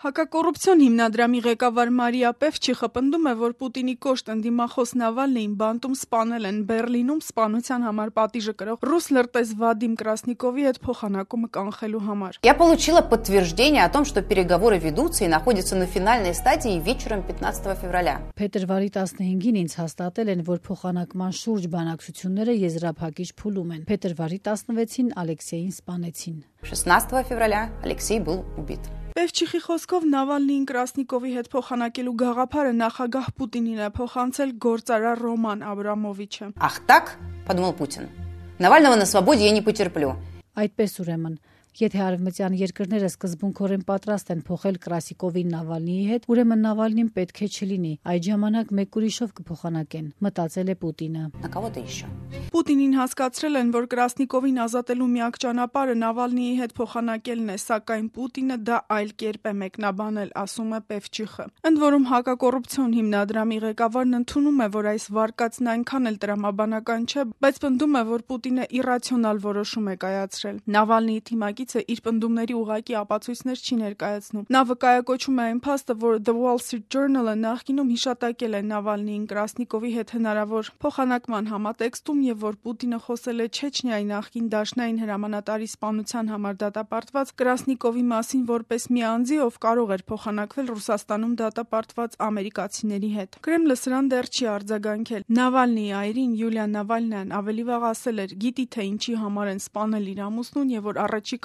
Հակակոռուպցիոն հիմնադրամի ղեկավար Մարիա Պևչիխը պնդում է, որ Պուտինի կոշտ ընդդիմախոս Նավալնիին բանտում սպանել են Բեռլինում սպանության համար պատիժը կրող ռուս լրտես Վադիմ Կրասնիկովի հետ փոխանակումը կանխելու համար։ Я получила подтверждение о том, что переговоры ведутся и находятся на финальной стадии вечером 15 февраля. Փետրվարի 15-ին ինձ հաստատել են, որ փոխանակման շուրջ բանակցությունները եզրափակիչ փուլում են։ Փետրվարի 16-ին Ալեքսեյին սպանեցին։ 16 февраля Алексей был убит. Պևչիխի խոսքով Նավալնիին Կրասնիկովի հետ փոխանակելու գաղափարը նախագահ Պուտինին է փոխանցել գործարար Ռոման Աբրամովիչը։ Ах так, подумал Путин. Навального на свободе я не потерплю. Այդպես ուրեմն Եթե արևմտյան երկրները սկզբունքորեն պատրաստ են փոխել Կրասիկովին Նավալնիի հետ, ուրեմն Նավալնին պետք է չլինի։ Այդ ժամանակ մեկ ուրիշով կփոխանակեն, մտածել է Պուտինը։ Նակավոտը իշո։ Պուտինին հասկացրել են, որ Կրասնիկովին ազատելու միակ ճանապարհը Նավալնիի հետ փոխանակելն է, սակայն Պուտինը դա այլ կերպ է մեկնաբանել, ասում է Պևչիխը։ Ընդ որում հակակոռուպցիոն հիմնադրամի ղեկավարն ընդունում է, որ այս վարկածն այնքան էլ տրամաբանական չէ, բայց պնդում է, որ Պուտինը իրացիոնալ որոշում է կայացրել։ Նավալնիի թիմակի թիմակիցը իր պնդումների ուղակի ապացույցներ չի ներկայացնում։ Նա վկայակոչում է այն փաստը, որ The Wall Street Journal-ը նախկինում հիշատակել է Նավալնիին Կրասնիկովի հետ հնարավոր փոխանակման համատեքստում եւ որ Պուտինը խոսել է Չեչնիայի նախկին դաշնային հրամանատարի սպանության համար դատապարտված Կրասնիկովի մասին որպես մի անձի, ով կարող էր փոխանակվել Ռուսաստանում դատապարտված ամերիկացիների հետ։ Կրեմլը սրան դեռ չի արձագանքել։ Նավալնիի այրին Յուլիա Նավալնյան ավելի վաղ ասել էր՝ գիտի թե ինչի համար են սպանել իր ամուսնուն եւ որ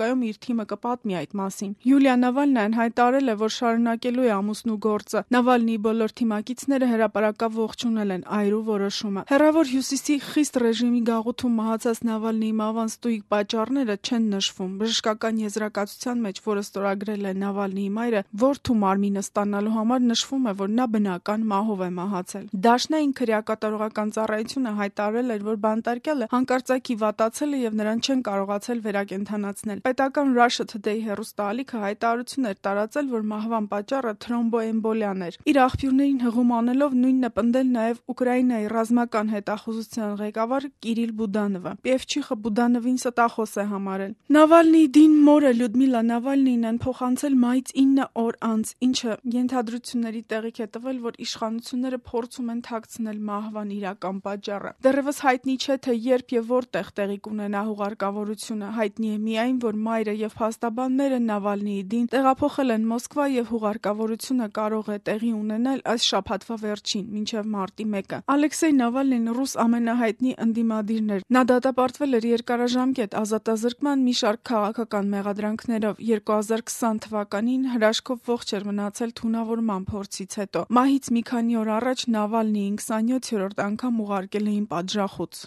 առաջիկայում իր թիմը կպատմի այդ մասին։ Յուլիա Նավալնյան հայտարարել է, որ շարունակելու է ամուսնու գործը։ Նավալնիի բոլոր թիմակիցները հրապարակավ ողջունել են այրու որոշումը։ Հերավոր հյուսիսի խիստ ռեժիմի գաղութում մահացած Նավալնիի մահվան ստույգ պատճառները չեն նշվում։ Բժշկական եզրակացության մեջ, որը ստորագրել է Նավալնիի մայրը, որդու մարմինը ստանալու համար նշվում է, որ նա բնական մահով է մահացել։ Դաշնային քրեակատարողական ծառայությունը հայտարարել էր, որ բանտարկյալը հանկարծակի վատացել է եւ նրան չեն կարողացել վերակենդանացնել։ Պետական Russia Today հեռուստաալիքը հայտարարություն էր տարածել, որ մահվան պատճառը թրոմբոէմբոլիան էր։ Իր աղբյուրներին հղում անելով նույնը պնդել նաեւ Ուկրաինայի ռազմական հետախուզության ղեկավար Կիրիլ Բուդանովը։ Պևչիխը Բուդանովին ստախոս է համարել։ Նավալնիի դին մորը Լյուդմիլա Նավալնին են փոխանցել մայից 9 օր անց, ինչը ենթադրությունների տեղիք է տվել, որ իշխանությունները փորձում են թաքցնել մահվան իրական պատճառը։ Դեռևս հայտնի չէ, թե երբ եւ որտեղ տեղի կունենա հուղարկավորությունը։ Հայտնի է միայն, որ մայրը եւ փաստաբանները Նավալնիի դին տեղափոխել են Մոսկվա եւ հուղարկավորությունը կարող է տեղի ունենալ այս շաբաթվա վերջին, մինչեւ մարտի 1-ը։ Ալեքսեյ Նավալնին ռուս ամենահայտնի ընդդիմադիրն էր։ Նա դատապարտվել էր երկարաժամկետ ազատազրկման մի շարք քաղաքական մեղադրանքներով։ 2020 թվականին հրաշքով ողջ էր մնացել թունավորման փորձից հետո։ Մահից մի քանի օր առաջ Նավալնիին 27-րդ անգամ ուղարկել էին պատժախոց։